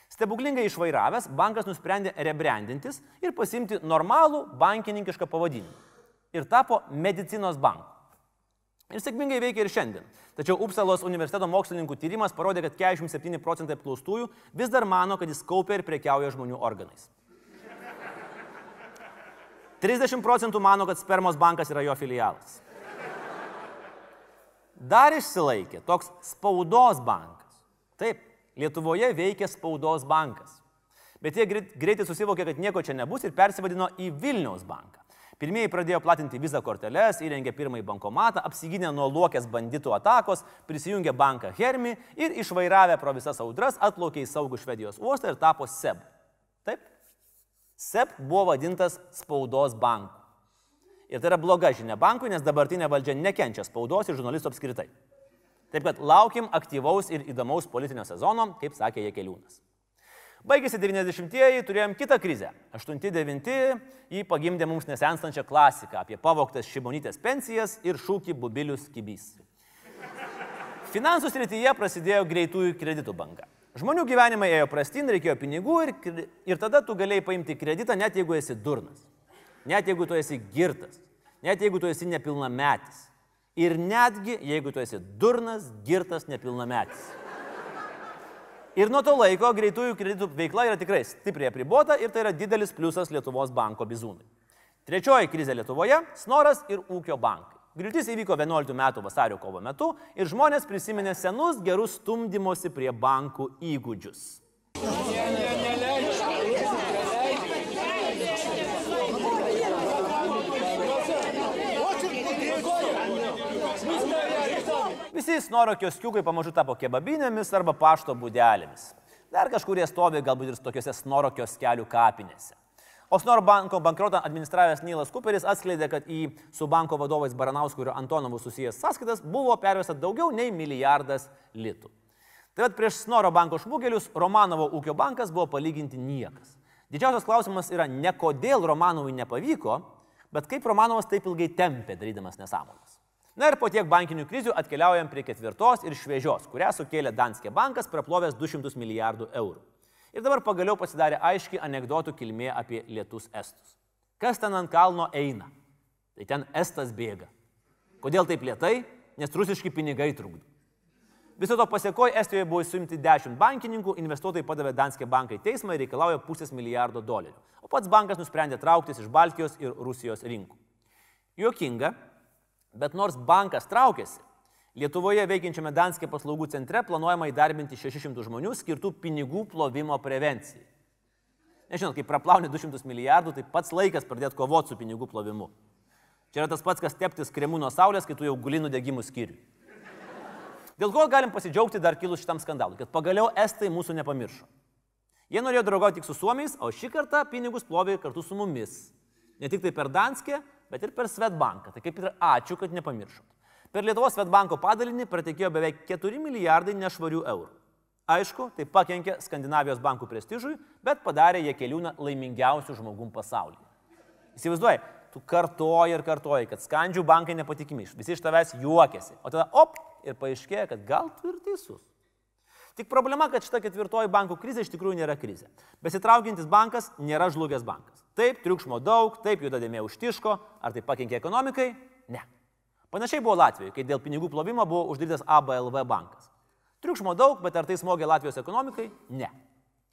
Stebuklingai išvairavęs, bankas nusprendė rebrandintis ir pasimti normalų bankininkišką pavadinimą. Ir tapo medicinos banku. Ir sėkmingai veikia ir šiandien. Tačiau Upsalos universiteto mokslininkų tyrimas parodė, kad 47 procentai apklaustųjų vis dar mano, kad jis kaupia ir prekiauja žmonių organais. 30 procentų mano, kad spermos bankas yra jo filialas. Dar išsilaikė toks spaudos bankas. Taip, Lietuvoje veikia spaudos bankas. Bet jie greitai susivokė, kad nieko čia nebus ir persivadino į Vilniaus banką. Pirmieji pradėjo platinti vizą korteles, įrengė pirmąjį bankomatą, apsigynė nuo luokės banditų atakos, prisijungė banką Hermi ir išvairavę pro visas audras atplaukė į saugų Švedijos uostą ir tapo SEB. SEP buvo vadintas spaudos banku. Ir tai yra bloga žinia bankui, nes dabartinė valdžia nekenčia spaudos ir žurnalistų apskritai. Taip kad laukim aktyvaus ir įdomaus politinio sezono, kaip sakė Jekeliūnas. Baigėsi 90-ieji, turėjom kitą krizę. 8-9 jį pagimdė mums nesenstančią klasiką apie pavoktas šimonytės pensijas ir šūkį bubilius kibys. Finansų srityje prasidėjo greitųjų kreditų banga. Žmonių gyvenimai ėjo prastin, reikėjo pinigų ir, ir tada tu galėjai paimti kreditą, net jeigu esi durnas, net jeigu tu esi girtas, net jeigu tu esi nepilnametis. Ir netgi jeigu tu esi durnas, girtas, nepilnametis. Ir nuo to laiko greitųjų kreditų veikla yra tikrai stipriai apribota ir tai yra didelis pliusas Lietuvos banko bizūnui. Trečioji krizė Lietuvoje - snoras ir ūkio bankai. Griūtis įvyko 11 metų vasario kovo metu ir žmonės prisiminė senus gerus stumdymosi prie bankų įgūdžius. Visi snoro kioskiukai pamažu tapo kebabinėmis arba pašto būdelėmis. Dar kažkur jie stovi galbūt ir tokiuose snoro kioskelių kapinėse. O Snoro banko bankrotą administravęs Nylas Cooperis atskleidė, kad į su banko vadovais Baranausku ir Antonovu susijęs sąskaitas buvo pervesta daugiau nei milijardas litų. Tai vad prieš Snoro banko šmugelius Romanovo ūkio bankas buvo palyginti niekas. Didžiausias klausimas yra ne kodėl Romanovui nepavyko, bet kaip Romanovas taip ilgai tempė darydamas nesąmonės. Na ir po tiek bankinių krizių atkeliaujam prie ketvirtos ir šviežios, kurią sukėlė Danske bankas, praplovęs 200 milijardų eurų. Ir dabar pagaliau pasidarė aiški anegdotų kilmė apie lietus estus. Kas ten ant kalno eina? Tai ten estas bėga. Kodėl taip lietai? Nes rusiški pinigai trukdo. Viso to pasiekoje Estijoje buvo suimti 10 bankininkų, investuotojai padavė Danske bankai teismą ir reikalauja pusės milijardo dolerių. O pats bankas nusprendė trauktis iš Baltijos ir Rusijos rinkų. Jokinga, bet nors bankas traukėsi, Lietuvoje veikiančiame Danskė paslaugų centre planuojama įdarbinti 600 žmonių skirtų pinigų plovimo prevencijai. Nežinau, kai praplauni 200 milijardų, tai pats laikas pradėti kovoti su pinigų plovimu. Čia yra tas pats, kas teptis kremų nuo saulės, kai tu jau guli nudegimų skyriui. Dėl ko galim pasidžiaugti dar kilus šitam skandalui, kad pagaliau estai mūsų nepamiršo. Jie norėjo draugauti tik su suomiais, o šį kartą pinigus plovė kartu su mumis. Ne tik tai per Danskę, bet ir per Svetbanką. Tai kaip ir ačiū, kad nepamiršot. Per Lietuvos Svetbanko padalinį pratekėjo beveik 4 milijardai nešvarių eurų. Aišku, tai pakenkė Skandinavijos bankų prestižui, bet padarė jie keliūną laimingiausių žmogum pasaulyje. Įsivaizduoji, tu kartoji ir kartoji, kad skandžių bankai nepatikimi, visi iš tavęs juokiasi. O tada op ir paaiškėja, kad gal tu ir teisus. Tik problema, kad šita ketvirtoji bankų krizė iš tikrųjų nėra krizė. Besitraukiantis bankas nėra žlugęs bankas. Taip, triukšmo daug, taip, juda dėmė užtiško, ar tai pakenkė ekonomikai? Ne. Panašiai buvo Latvijoje, kai dėl pinigų plovimo buvo uždarytas ABLV bankas. Triukšmo daug, bet ar tai smogė Latvijos ekonomikai? Ne.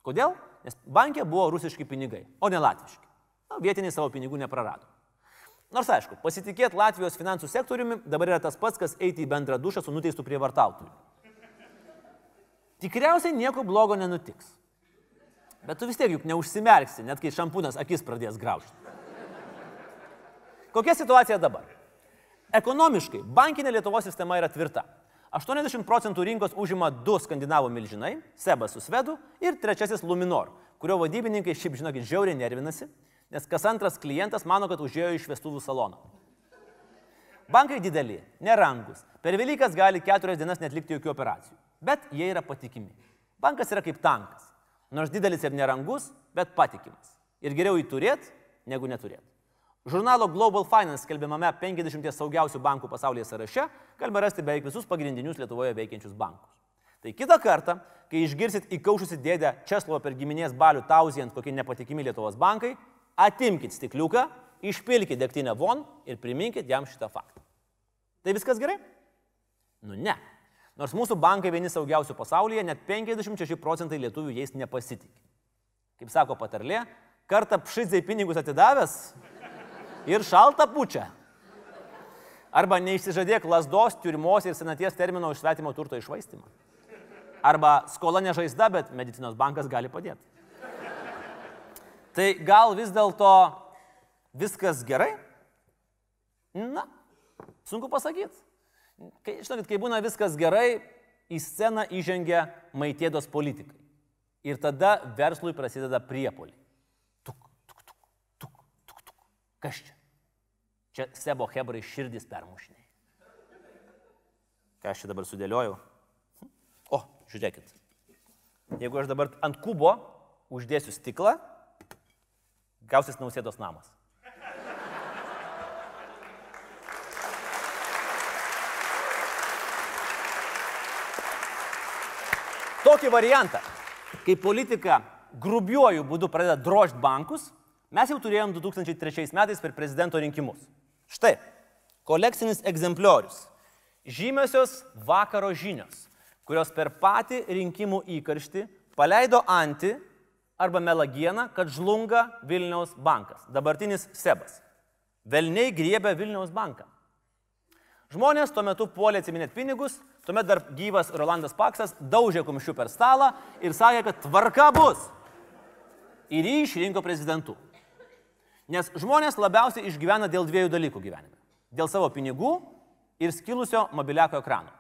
Kodėl? Nes bankė buvo rusiški pinigai, o ne latviški. Na, vietiniai savo pinigų neprarado. Nors aišku, pasitikėti Latvijos finansų sektoriumi dabar yra tas pats, kas eiti į bendrą dušą su nuteistu prievartautoju. Tikriausiai nieko blogo nenutiks. Bet tu vis tiek juk neužsimerksi, net kai šampūnas akis pradės graužti. Kokia situacija dabar? Ekonomiškai bankinė Lietuvos sistema yra tvirta. 80 procentų rinkos užima du skandinavų milžinai - Sebas su Svedu ir trečiasis Luminor, kurio vadybininkai šiaip žinokit žiauriai nervinasi, nes kas antras klientas mano, kad užėjo iš vestuvų salono. Bankai dideli, nerangus, per Velykas gali keturias dienas netlikti jokių operacijų, bet jie yra patikimi. Bankas yra kaip tankas, nors didelis ir nerangus, bet patikimas. Ir geriau jį turėti, negu neturėti. Žurnalo Global Finance skelbiamame 50 saugiausių bankų pasaulyje sąraše galima rasti beveik visus pagrindinius Lietuvoje veikiančius bankus. Tai kitą kartą, kai išgirsit įkaušusi dėdę Česlovo per giminės balių tauzijant kokie nepatikimi Lietuvos bankai, atimkite stikliuką, išpilkite degtinę von ir priminkit jam šitą faktą. Tai viskas gerai? Nu ne. Nors mūsų bankai vieni saugiausių pasaulyje, net 56 procentai lietuvių jais nepasitikė. Kaip sako patarlė, kartą pšidzai pinigus atidavęs ir šalta pučia. Arba neišsižadėk lasdos, turimos ir senaties termino už svetimo turto išvaistimą. Arba skola nežaizda, bet medicinos bankas gali padėti. Tai gal vis dėlto viskas gerai? Na, sunku pasakyti. Kai, žinokit, kai būna viskas gerai, į sceną įžengia maitėdos politikai. Ir tada verslui prasideda priepoliai. Kas čia? Čia Sebo Hebrai širdis permušiniai. Ką aš čia dabar sudėliojau? O, žiūrėkit. Jeigu aš dabar ant kubo uždėsiu stiklą, gausis nausėdos namas. Tokį variantą, kai politika grubiuoju būdu pradeda drožti bankus, mes jau turėjom 2003 metais per prezidento rinkimus. Štai, kolekcinis egzempliorius. Žymiosios vakaro žinios, kurios per patį rinkimų įkarštį paleido anti arba melagieną, kad žlunga Vilniaus bankas, dabartinis Sebas. Velniai griebė Vilniaus banką. Žmonės tuo metu puolė atsiminėti pinigus, tuomet dar gyvas Rolandas Paksas daužė kumščių per stalą ir sakė, kad tvarka bus. Ir jį išrinko prezidentu. Nes žmonės labiausiai išgyvena dėl dviejų dalykų gyvenime. Dėl savo pinigų ir skilusio mobiliako ekrano.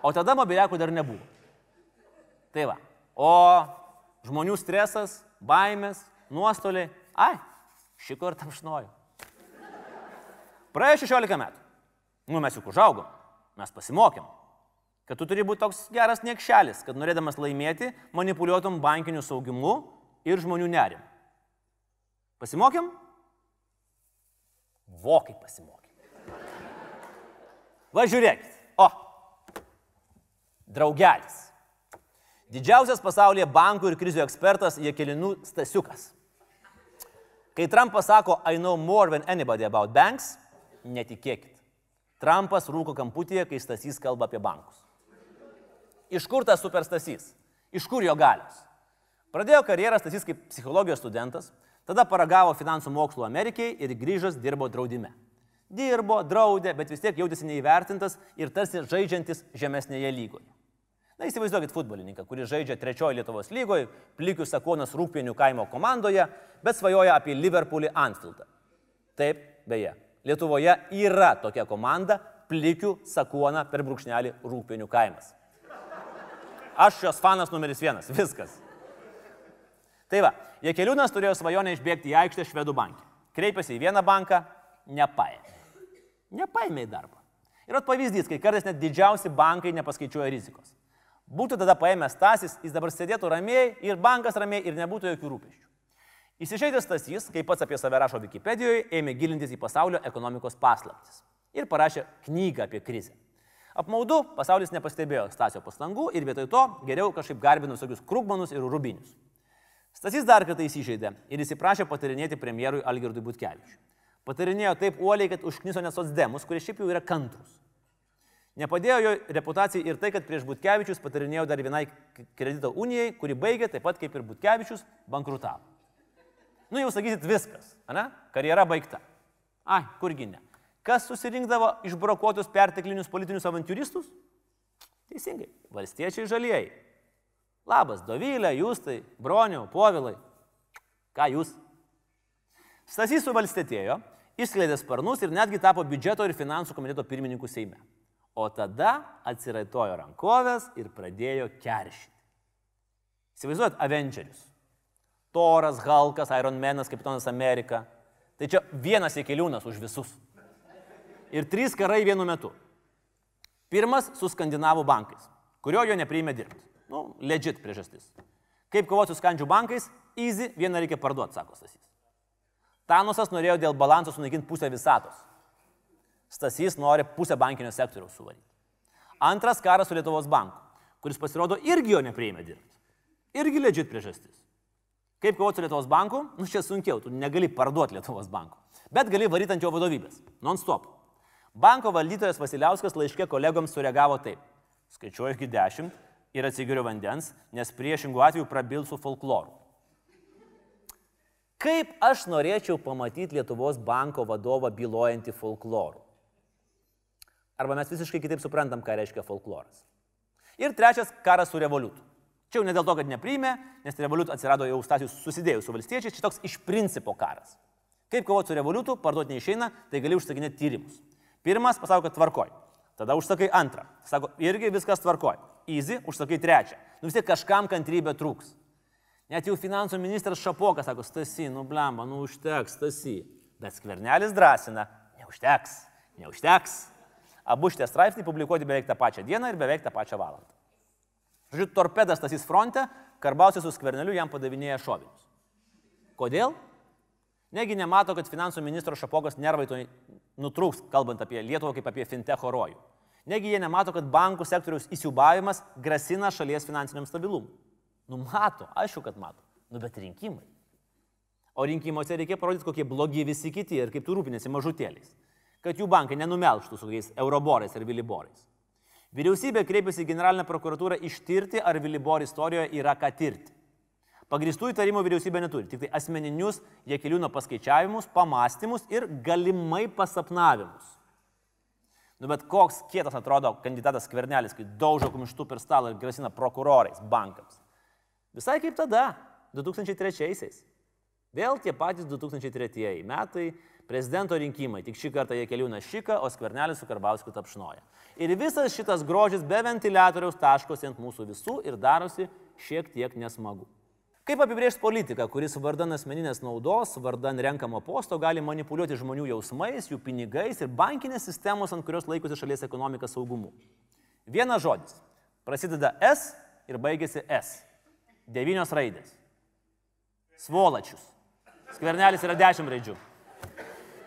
O tada mobiliakų dar nebuvo. Tai va. O žmonių stresas, baimės, nuostoliai, ai, šį kartą apšnoju. Praėjo 16 metų. Nu, mes juk užaugom, mes pasimokėm, kad tu turi būti toks geras niekšelis, kad norėdamas laimėti, manipuliuotum bankiniu saugimu ir žmonių nerim. Pasimokėm? Vokai pasimokėm. Važiuokit. O, draugelis. Didžiausias pasaulyje bankų ir krizių ekspertas Jekelinų Stasiukas. Kai Trumpas sako, I know more than anybody about banks, netikėkit. Trumpas rūko kamputyje, kai Stasys kalba apie bankus. Iš kur tas superstasys? Iš kur jo galios? Pradėjo karjerą Stasys kaip psichologijos studentas, tada paragavo finansų mokslų Amerikai ir grįžęs dirbo draudime. Dirbo, draudė, bet vis tiek jautėsi neįvertintas ir tarsi žaidžiantis žemesnėje lygoje. Na įsivaizduokit futbolininką, kuris žaidžia trečiojo Lietuvos lygoje, plikių sakonas rūpienių kaimo komandoje, bet svajoja apie Liverpoolį Anfieldą. Taip, beje, Lietuvoje yra tokia komanda plikių sakuona per brūkšnelį rūpienių kaimas. Aš šios fanas numeris vienas, viskas. Tai va, Jekeliūnas turėjo svajonę išbėgti į aikštę Švedų bankį. Kreipėsi į vieną banką, nepaėmė. Nepaėmė į darbą. Ir at pavyzdys, kai kartais net didžiausi bankai nepaskaičiuoja rizikos. Būtų tada paėmęs Stasis, jis dabar sėdėtų ramiai ir bankas ramiai ir nebūtų jokių rūpeščių. Įsižeidęs Stasys, kaip pats apie save rašo Wikipedijoje, ėmė gilintis į pasaulio ekonomikos paslaptis ir parašė knygą apie krizę. Apmaudu, pasaulis nepastebėjo Stasio pastangų ir vietoj to geriau kažkaip garbino visokius krūkmanus ir rubinius. Stasys dar kartą įsižeidė ir įsiprašė patarinėti premjerui Algirdui Butkevičiui. Patarinėjo taip uoliai, kad užkniso nesos demus, kurie šiaip jau yra kantrus. Nepadėjo jo reputacijai ir tai, kad prieš Butkevičius patarinėjo dar vienai kredito unijai, kuri baigė taip pat kaip ir Butkevičius bankrutavo. Nu jau sakysit viskas, ne? Karjera baigta. Ai, kurgi ne. Kas susirinkdavo išbrokuotus perteklinius politinius avantūristus? Teisingai, valstiečiai žalieji. Labas, Dovilė, jūs tai, broniau, povilai. Ką jūs? Stasys suvalstėtėjo, išskleidė sparnus ir netgi tapo biudžeto ir finansų komiteto pirmininku Seime. O tada atsiraitojo rankovės ir pradėjo keršyti. Įsivaizduojat, Avengerius. Toras, Halkas, Iron Manas, Kapitonas Amerika. Tai čia vienas įkeliūnas už visus. Ir trys karai vienu metu. Pirmas su skandinavų bankais, kurio jo nepriėmė dirbti. Nu, legit priežastis. Kaip kovoti su skandžių bankais? Easy, vieną reikia parduoti, sako Stasys. Tanusas norėjo dėl balanso sunaikinti pusę visatos. Stasys nori pusę bankinio sektoriaus suvaryti. Antras karas su Lietuvos banku, kuris pasirodo irgi jo nepriėmė dirbti. Irgi legit priežastis. Kaip kovoti su Lietuvos banku? Nu, čia sunkiau, tu negali parduoti Lietuvos banko. Bet gali varyti ant jo vadovybės. Non-stop. Banko valdytojas Vasiliauskas laiškė kolegoms sureagavo taip. Skaičiuoju iki dešimt ir atsigeriu vandens, nes priešingų atveju prabilsiu folkloru. Kaip aš norėčiau pamatyti Lietuvos banko vadovą bylojantį folklorų? Arba mes visiškai kitaip suprantam, ką reiškia folkloras. Ir trečias - karas su revoliutu. Čia jau ne dėl to, kad nepriimė, nes revoliut atsirado jau stasius susidėjus su valstiečiais, čia toks iš principo karas. Kaip kovoti su revoliutu, parduoti neišeina, tai gali užsakinėti tyrimus. Pirmas pasako, kad tvarkoj. Tada užsakai antrą. Sako, irgi viskas tvarkoj. Easy, užsakai trečią. Nu vis tiek kažkam kantrybė trūks. Net jau finansų ministras Šapokas sako, Stasi, nu blemba, nu užteks, Stasi. Bet skvernelis drąsina, neužteks, neužteks. Abu šitie straipsniai publikuoti beveik tą pačią dieną ir beveik tą pačią valandą. Žodžiu, torpedas tasys fronte, karbausis su skverneliu jam padavinėja šovinius. Kodėl? Negi nemato, kad finansų ministro Šapogos nervai to nutrūks, kalbant apie Lietuvą kaip apie fintecho rojų. Negi jie nemato, kad bankų sektoriaus įsiubavimas grasina šalies finansiniam stabilumui. Nu mato, aišku, kad mato. Nu bet rinkimai. O rinkimuose reikia parodyti, kokie blogi visi kiti ir kaip tu rūpinėsi mažutėliais. Kad jų bankai nenumelštų su kokiais euroborais ar viliborais. Vyriausybė kreipėsi į generalinę prokuratūrą ištirti, ar vilibor istorijoje yra ką tirti. Pagristų įtarimų vyriausybė neturi, tik tai asmeninius Jekeliūno paskaičiavimus, pamastymus ir galimai pasapnavimus. Nu bet koks kietas atrodo kandidatas Skvernelis, kai daužo kumištų per stalą ir grasina prokurorais bankams. Visai kaip tada, 2003-aisiais. Vėl tie patys 2003 metai, prezidento rinkimai, tik šį kartą Jekeliūnas šika, o Skvernelis su Karbausku tapšnoja. Ir visas šitas grožis be ventiliatoriaus taškosi ant mūsų visų ir darosi šiek tiek nesmagu. Kaip apibrėžti politiką, kuris vardan asmeninės naudos, vardan renkamo posto gali manipuliuoti žmonių jausmais, jų pinigais ir bankinės sistemos, ant kurios laikosi šalies ekonomika saugumu? Vienas žodis. Prasideda S ir baigėsi S. Devynios raidės. Svolačius. Skvernelis yra dešimt raidžių.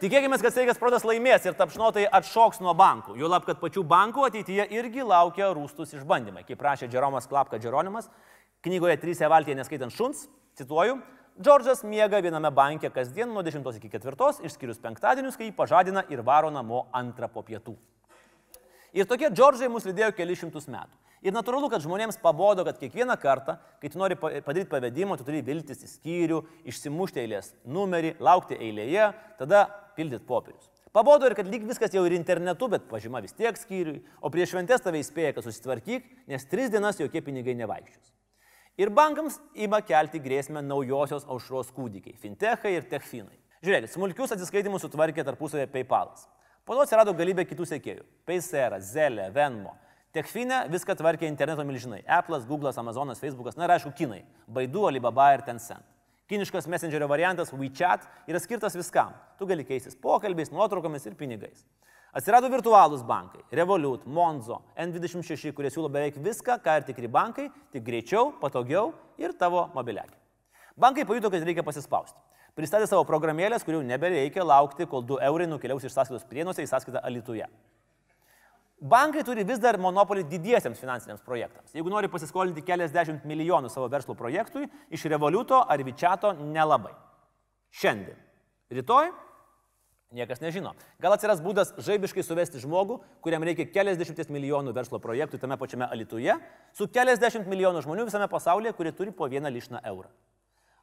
Tikėkime, kad sveikas protas laimės ir tapšnotai atšoks nuo bankų. Juolab, kad pačių bankų ateityje irgi laukia rūstus išbandymai. Kaip prašė Džeromas Klapka Džeronimas, knygoje Trysė valtyje neskaitant šuns, cituoju, Džordžas miega viename banke kasdien nuo 10 iki 4, išskyrus penktadienius, kai jį pažadina ir varo namo antrą po pietų. Ir tokie Džordžai mus lydėjo keli šimtus metų. Ir natūralu, kad žmonėms pabodo, kad kiekvieną kartą, kai tu nori padaryti pavedimą, tu turi viltis į skyrių, išsimušti eilės numerį, laukti eilėje, tada pildyti popierius. Pabodo ir kad lyg viskas jau ir internetu, bet pažyma vis tiek skyriui, o prieš šventės tave įspėja, kad susitvarkyk, nes tris dienas jokie pinigai nevaikščios. Ir bankams ima kelti grėsmę naujosios aušros kūdikiai - fintechai ir techfinai. Žiūrėkit, smulkius atsiskaitimus sutvarkė tarpusavėje PayPalas. Po to atsirado galybė kitų sėkėjų - Paysera, Zelė, Venmo. Techfinė viską tvarkė interneto milžinai - Apple'as, Google'as, Amazon'as, Facebook'as, na ir aišku, Kinai - Baidu, Alibaba ir Tencent. Kiniškas messengerio variantas WeChat yra skirtas viskam. Tu gali keistis pokalbiais, nuotraukomis ir pinigais. Atsirado virtualūs bankai - Revolut, Monzo, N26, kurie siūlo beveik viską, ką ir tikri bankai, tik greičiau, patogiau ir tavo mobiliakį. Bankai pajuto, kad reikia pasispausti. Pristatė savo programėlės, kurių nebereikia laukti, kol 2 eurai nukeliaus iš sąskaitos prienuose į sąskaitą Alituje. Bankai turi vis dar monopolį didiesiems finansiniams projektams. Jeigu nori pasiskolinti keliasdešimt milijonų savo verslo projektui, iš revoliuto ar vičiato nelabai. Šiandien. Rytoj Niekas nežino. Gal atsiras būdas žaibiškai suvesti žmogų, kuriam reikia keliasdešimties milijonų verslo projektų tame pačiame Alituje, su keliasdešimt milijonų žmonių visame pasaulyje, kurie turi po vieną lišną eurą.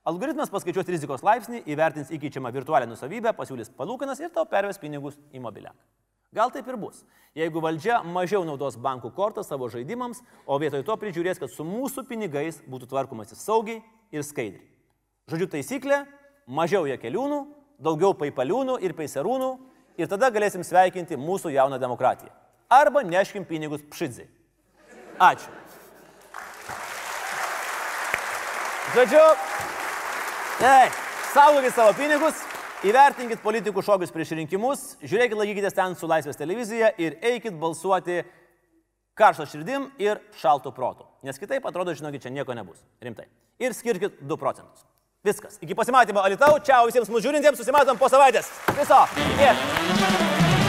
Algoritmas paskaičiuos rizikos laipsnį, įvertins įkeičiamą virtualią nusavybę, pasiūlys palūkanas ir tau perves pinigus į mobiliaką. Gal taip ir bus. Jeigu valdžia mažiau naudos bankų kortą savo žaidimams, o vietoj to prižiūrės, kad su mūsų pinigais būtų tvarkomasi saugiai ir skaidriai. Žodžiu taisyklė - mažiau jekeliūnų, daugiau paipaliūnų ir peiserūnų ir tada galėsim sveikinti mūsų jauną demokratiją. Arba neškim pinigus pšidzai. Ačiū. Žodžiu, ei, saugokit savo pinigus, įvertinkit politikų šokius prieš rinkimus, žiūrėkit, laikykitės ten su Laisvės televizija ir eikit balsuoti karšto širdim ir šaltų protų. Nes kitaip atrodo, žinokit, čia nieko nebus. Rimtai. Ir skirkit 2 procentus. Viskas. Iki pasimatymo Alitau. Čia visiems mūsų žiūrintiems. Susimatom po savaitės. Viso. Iki.